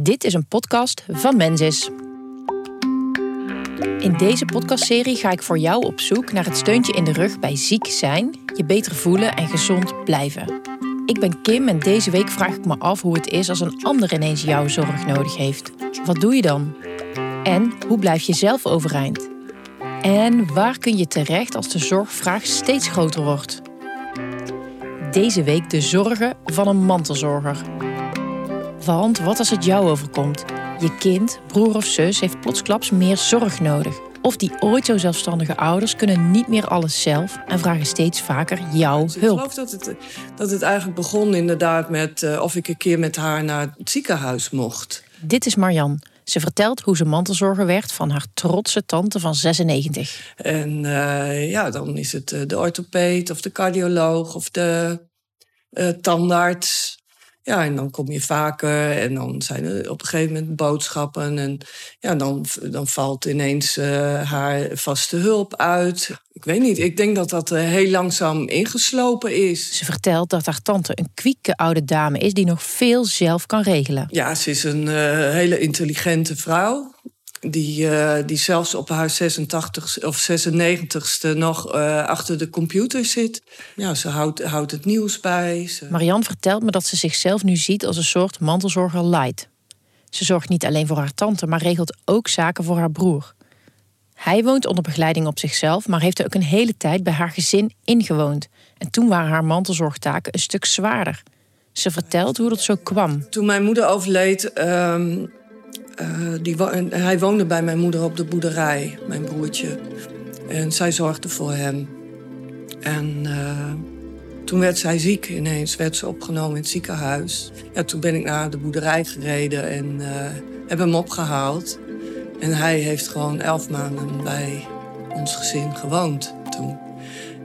Dit is een podcast van Mensis. In deze podcastserie ga ik voor jou op zoek naar het steuntje in de rug bij ziek zijn, je beter voelen en gezond blijven. Ik ben Kim en deze week vraag ik me af hoe het is als een ander ineens jouw zorg nodig heeft. Wat doe je dan? En hoe blijf je zelf overeind? En waar kun je terecht als de zorgvraag steeds groter wordt? Deze week de zorgen van een mantelzorger. Want wat als het jou overkomt? Je kind, broer of zus heeft plotsklaps meer zorg nodig. Of die ooit zo zelfstandige ouders kunnen niet meer alles zelf en vragen steeds vaker jouw Dus Ik hulp. geloof dat het, dat het eigenlijk begon inderdaad met eh, of ik een keer met haar naar het ziekenhuis mocht. Dit is Marjan. Ze vertelt hoe ze mantelzorger werd van haar trotse tante van 96. En eh, ja, dan is het eh, de orthopeed of de cardioloog of de eh, tandarts. Ja, en dan kom je vaker en dan zijn er op een gegeven moment boodschappen. En ja, dan, dan valt ineens eh, haar vaste hulp uit. Ik weet niet, ik denk dat dat eh, heel langzaam ingeslopen is. Ze vertelt dat haar tante een kwieke oude dame is die nog veel zelf kan regelen. Ja, ze is een eh, hele intelligente vrouw. Die, eh, die zelfs op haar 86 of 96ste nog eh, achter de computer zit. Ja, ze houdt, houdt het nieuws bij. Ze... Marianne vertelt me dat ze zichzelf nu ziet als een soort mantelzorger light. Ze zorgt niet alleen voor haar tante, maar regelt ook zaken voor haar broer. Hij woont onder begeleiding op zichzelf, maar heeft er ook een hele tijd bij haar gezin ingewoond. En toen waren haar mantelzorgtaken een stuk zwaarder. Ze vertelt hoe dat zo kwam. Toen mijn moeder overleed, ehm, eh, die wo- en hij woonde bij mijn moeder op de boerderij, mijn broertje. En zij zorgde voor hem. En eh, toen werd zij ziek ineens, werd ze opgenomen in het ziekenhuis. Ja, toen ben ik naar de boerderij gereden en eh, heb hem opgehaald. En hij heeft gewoon elf maanden bij ons gezin gewoond toen.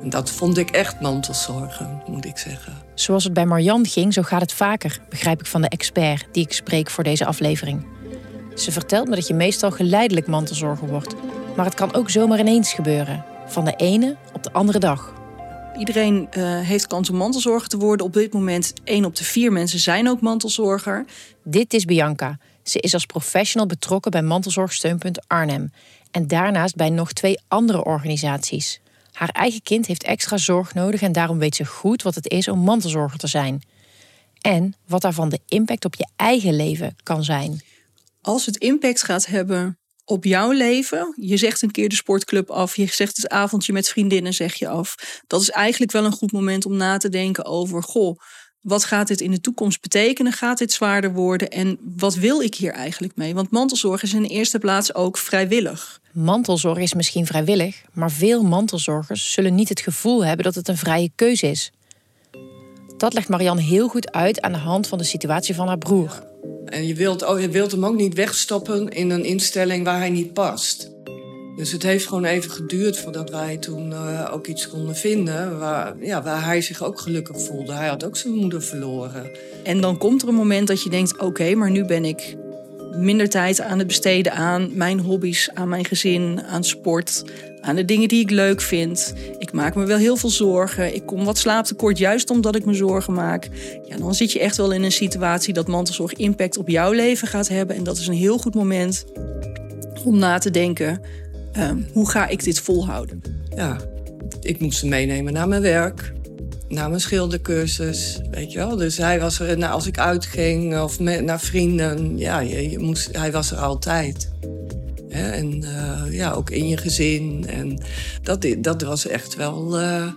En dat vond ik echt mantelzorgen, moet ik zeggen. Zoals het bij Marianne ging, zo gaat het vaker, begrijp ik van de expert die ik spreek voor deze aflevering. Ze vertelt me dat je meestal geleidelijk mantelzorger wordt, maar het kan ook zomaar ineens gebeuren, van de ene op de andere dag. Iedereen eh, heeft kans om mantelzorger te worden. Op dit moment 1 op de 4 mensen zijn ook mantelzorger. Dit is Bianca. Ze is als professional betrokken bij Mantelzorgsteunpunt Arnhem en daarnaast bij nog twee andere organisaties. Haar eigen kind heeft extra zorg nodig en daarom weet ze goed wat het is om mantelzorger te zijn. En wat daarvan de impact op je eigen leven kan zijn. Als het impact gaat hebben op jouw leven, je zegt een keer de sportclub af, je zegt het avondje met vriendinnen zeg je af. Dat is eigenlijk wel een goed moment om na te denken over, goh, wat gaat dit in de toekomst betekenen? Gaat dit zwaarder worden? En wat wil ik hier eigenlijk mee? Want mantelzorg is in de eerste plaats ook vrijwillig. Mantelzorg is misschien vrijwillig, maar veel mantelzorgers zullen niet het gevoel hebben dat het een vrije keuze is. Dat legt Marianne heel goed uit aan de hand van de situatie van haar broer. En je wilt, oh, je wilt hem ook niet wegstoppen in een instelling waar hij niet past. Dus het heeft gewoon even geduurd voordat wij toen eh, ook iets konden vinden waar, ja, waar hij zich ook gelukkig voelde. Hij had ook zijn moeder verloren. En dan komt er een moment dat je denkt: oké, maar nu ben ik minder tijd aan het besteden aan mijn hobby's, aan mijn gezin, aan sport, aan de dingen die ik leuk vind. Ik maak me wel heel veel zorgen. Ik kom wat slaaptekort juist omdat ik me zorgen maak. Ja, dan zit je echt wel in een situatie dat mantelzorg impact op jouw leven gaat hebben. En dat is een heel goed moment om na te denken: ehm, hoe ga ik dit volhouden? Ja, ik moest hem meenemen naar mijn werk. Naar mijn schildercursus, weet je wel. Dus hij was er, nou, als ik uitging of met, naar vrienden, ja, je moest, hij was er altijd. Hè, en eh, ja, ook in je gezin. En dat, dat was echt wel, eh,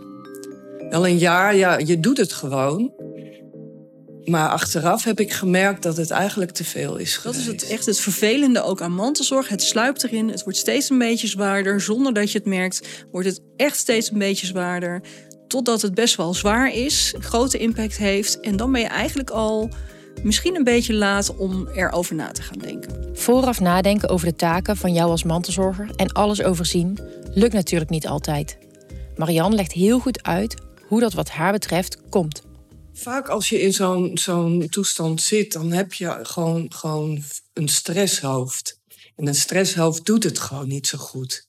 wel een jaar. Ja, je doet het gewoon. Maar achteraf heb ik gemerkt dat het eigenlijk te veel is Dat is het, echt het vervelende ook aan mantelzorg. Het sluipt erin, het wordt steeds een beetje zwaarder. Zonder dat je het merkt, wordt het echt steeds een beetje zwaarder. Totdat het best wel zwaar is, grote impact heeft. En dan ben je eigenlijk al misschien een beetje laat om erover na te gaan denken. Vooraf nadenken over de taken van jou als mantelzorger en alles overzien lukt natuurlijk niet altijd. Marianne legt heel goed uit hoe dat wat haar betreft komt. Vaak als je in zo'n zo'n toestand zit, dan heb je gewoon, gewoon een stresshoofd. En een stresshoofd doet het gewoon niet zo goed.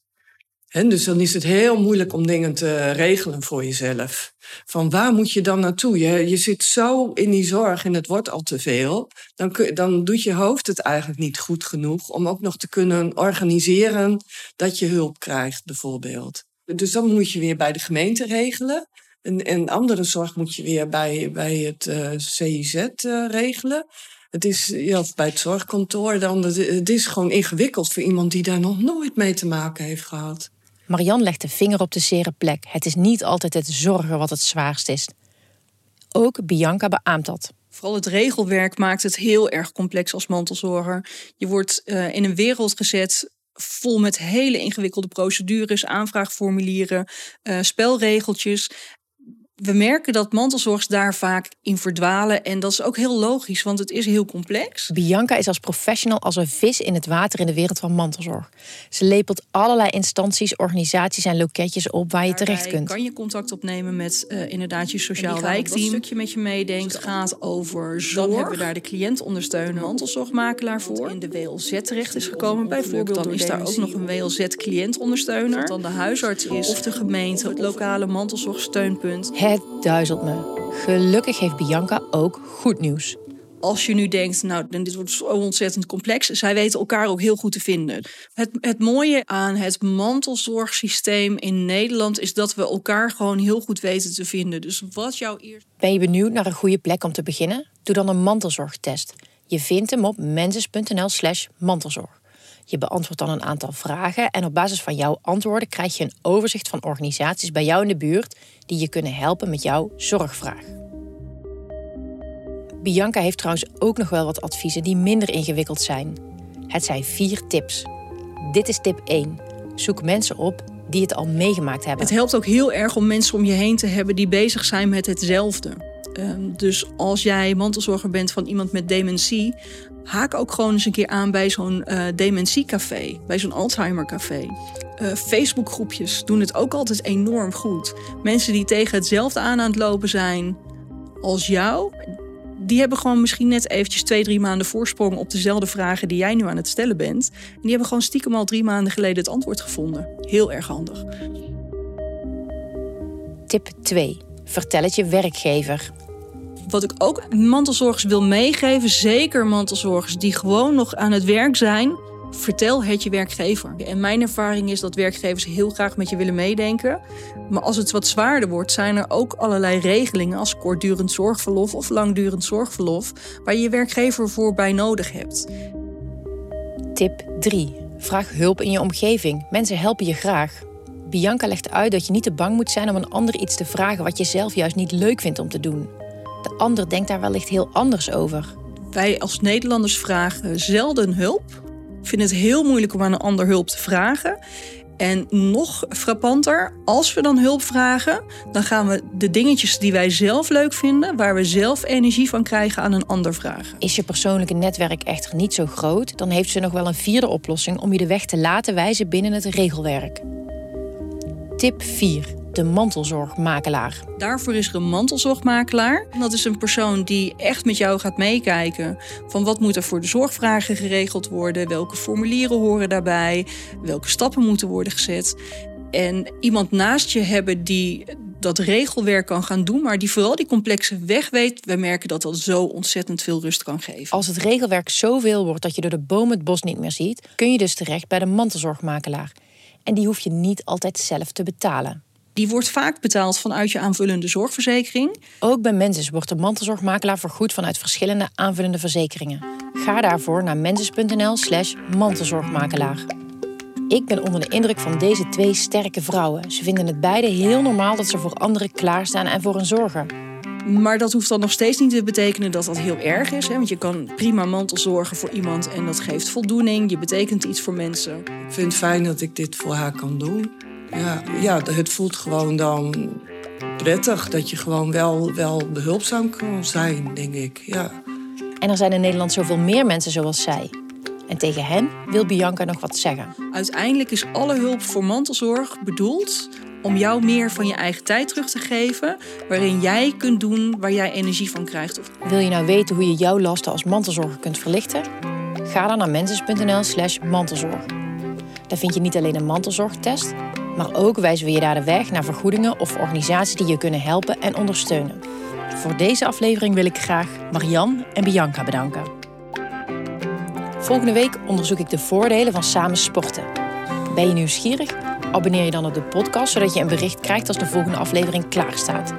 En dus dan is het heel moeilijk om dingen te regelen voor jezelf. Van waar moet je dan naartoe? Je, je zit zo in die zorg en het wordt al te veel. Dan, dan doet je hoofd het eigenlijk niet goed genoeg om ook nog te kunnen organiseren dat je hulp krijgt, bijvoorbeeld. Dus dan moet je weer bij de gemeente regelen. En, en andere zorg moet je weer bij, bij het eh, CIZ eh, regelen. Het is ja, bij het zorgkantoor dan. Het is gewoon ingewikkeld voor iemand die daar nog nooit mee te maken heeft gehad. Marian legt de vinger op de zere plek. Het is niet altijd het zorgen wat het zwaarst is. Ook Bianca beaamt dat. Vooral het regelwerk maakt het heel erg complex als mantelzorger. Je wordt uh, in een wereld gezet vol met hele ingewikkelde procedures, aanvraagformulieren, uh, spelregeltjes we merken dat mantelzorgers daar vaak in verdwalen. En dat is ook heel logisch, want het is heel complex. Bianca is als professional als een vis in het water in de wereld van mantelzorg. Ze lepelt allerlei instanties, organisaties en loketjes op waar je terecht kunt. Kan je contact opnemen met uh, inderdaad je sociaal wijkteam. Een stukje met je meedenkt dus gaat over zorg. Dan hebben we daar de cliëntondersteuner, mantelzorgmakelaar voor. In de WLZ terecht is gekomen. Bijvoorbeeld dan is daar ook nog een WLZ cliëntondersteuner. Dan de huisarts is of de gemeente, het lokale mantelzorgsteunpunt. Het duizelt me. Gelukkig heeft Bianca ook goed nieuws. Als je nu denkt, nou, dit wordt zo ontzettend complex. Zij weten elkaar ook heel goed te vinden. Het, het mooie aan het mantelzorgsysteem in Nederland is dat we elkaar gewoon heel goed weten te vinden. Dus wat jouw eerst. Ben je benieuwd naar een goede plek om te beginnen? Doe dan een mantelzorgtest. Je vindt hem op menses.nl/slash mantelzorg. Je beantwoordt dan een aantal vragen en op basis van jouw antwoorden krijg je een overzicht van organisaties bij jou in de buurt die je kunnen helpen met jouw zorgvraag. Bianca heeft trouwens ook nog wel wat adviezen die minder ingewikkeld zijn. Het zijn vier tips. Dit is tip 1. Zoek mensen op die het al meegemaakt hebben. Het helpt ook heel erg om mensen om je heen te hebben die bezig zijn met hetzelfde. Ehm, dus als jij mantelzorger bent van iemand met dementie, haak ook gewoon eens een keer aan bij zo'n uh, dementiecafé, bij zo'n Alzheimercafé. Uh, Facebookgroepjes doen het ook altijd enorm goed. Mensen die tegen hetzelfde aan aan het lopen zijn als jou, die hebben gewoon misschien net eventjes twee, drie maanden voorsprong op dezelfde vragen die jij nu aan het stellen bent. En die hebben gewoon stiekem al drie maanden geleden het antwoord gevonden. Heel erg handig. Tip 2. Vertel het je werkgever. Wat ik ook mantelzorgers wil meegeven, zeker mantelzorgers die gewoon nog aan het werk zijn, vertel het je werkgever. En mijn ervaring is dat werkgevers heel graag met je willen meedenken. Maar als het wat zwaarder wordt, zijn er ook allerlei regelingen als kortdurend zorgverlof of langdurend zorgverlof, waar je je werkgever voor bij nodig hebt. Tip 3. Vraag hulp in je omgeving. Mensen helpen je graag. Bianca legt uit dat je niet te bang moet zijn om een ander iets te vragen wat je zelf juist niet leuk vindt om te doen. De ander denkt daar wellicht heel anders over. Wij als Nederlanders vragen zelden hulp. Ik vind het heel moeilijk om aan een ander hulp te vragen. En nog frappanter, als we dan hulp vragen, dan gaan we de dingetjes die wij zelf leuk vinden, waar we zelf energie van krijgen, aan een ander vragen. Is je persoonlijke netwerk echter niet zo groot, dan heeft ze nog wel een vierde oplossing om je de weg te laten wijzen binnen het regelwerk. Tip 4. De mantelzorgmakelaar. Daarvoor is er een mantelzorgmakelaar. Dat is een persoon die echt met jou gaat meekijken van wat moet er voor de zorgvragen geregeld worden, welke formulieren horen daarbij, welke stappen moeten worden gezet. En iemand naast je hebben die dat regelwerk kan gaan doen, maar die vooral die complexe weg weet. We merken dat dat zo ontzettend veel rust kan geven. Als het regelwerk zoveel wordt dat je door de boom het bos niet meer ziet, kun je dus terecht bij de mantelzorgmakelaar en die hoef je niet altijd zelf te betalen. Die wordt vaak betaald vanuit je aanvullende zorgverzekering. Ook bij Mensis wordt de mantelzorgmakelaar vergoed vanuit verschillende aanvullende verzekeringen. Ga daarvoor naar mensis.nl/slash mantelzorgmakelaar. Ik ben onder de indruk van deze twee sterke vrouwen. Ze vinden het beide heel normaal dat ze voor anderen klaarstaan en voor hen zorgen. Maar dat hoeft dan nog steeds niet te betekenen dat dat heel erg is. Hè? Want je kan prima mantel zorgen voor iemand en dat geeft voldoening. Je betekent iets voor mensen. Ik vind het fijn dat ik dit voor haar kan doen. Ja, ja het voelt gewoon dan prettig dat je gewoon wel, wel behulpzaam kan zijn, denk ik. Ja. En er zijn in Nederland zoveel meer mensen zoals zij. En tegen hen wil Bianca nog wat zeggen. Uiteindelijk is alle hulp voor mantelzorg bedoeld om jou meer van je eigen tijd terug te geven, waarin jij kunt doen waar jij energie van krijgt. Wil je nou weten hoe je jouw lasten als mantelzorger kunt verlichten? Ga dan naar mensis.nl/slash mantelzorg. Daar vind je niet alleen een mantelzorgtest, Maar ook wijzen we je daar de weg naar vergoedingen of organisaties die je kunnen helpen en ondersteunen. Voor deze aflevering wil ik graag Marian en Bianca bedanken. Volgende week onderzoek ik de voordelen van samen sporten. Ben je nieuwsgierig? Abonneer je dan op de podcast zodat je een bericht krijgt als de volgende aflevering klaar staat.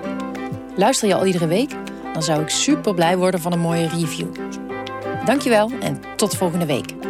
Luister je al iedere week? Dan zou ik super blij worden van een mooie review. Dankjewel en tot volgende week.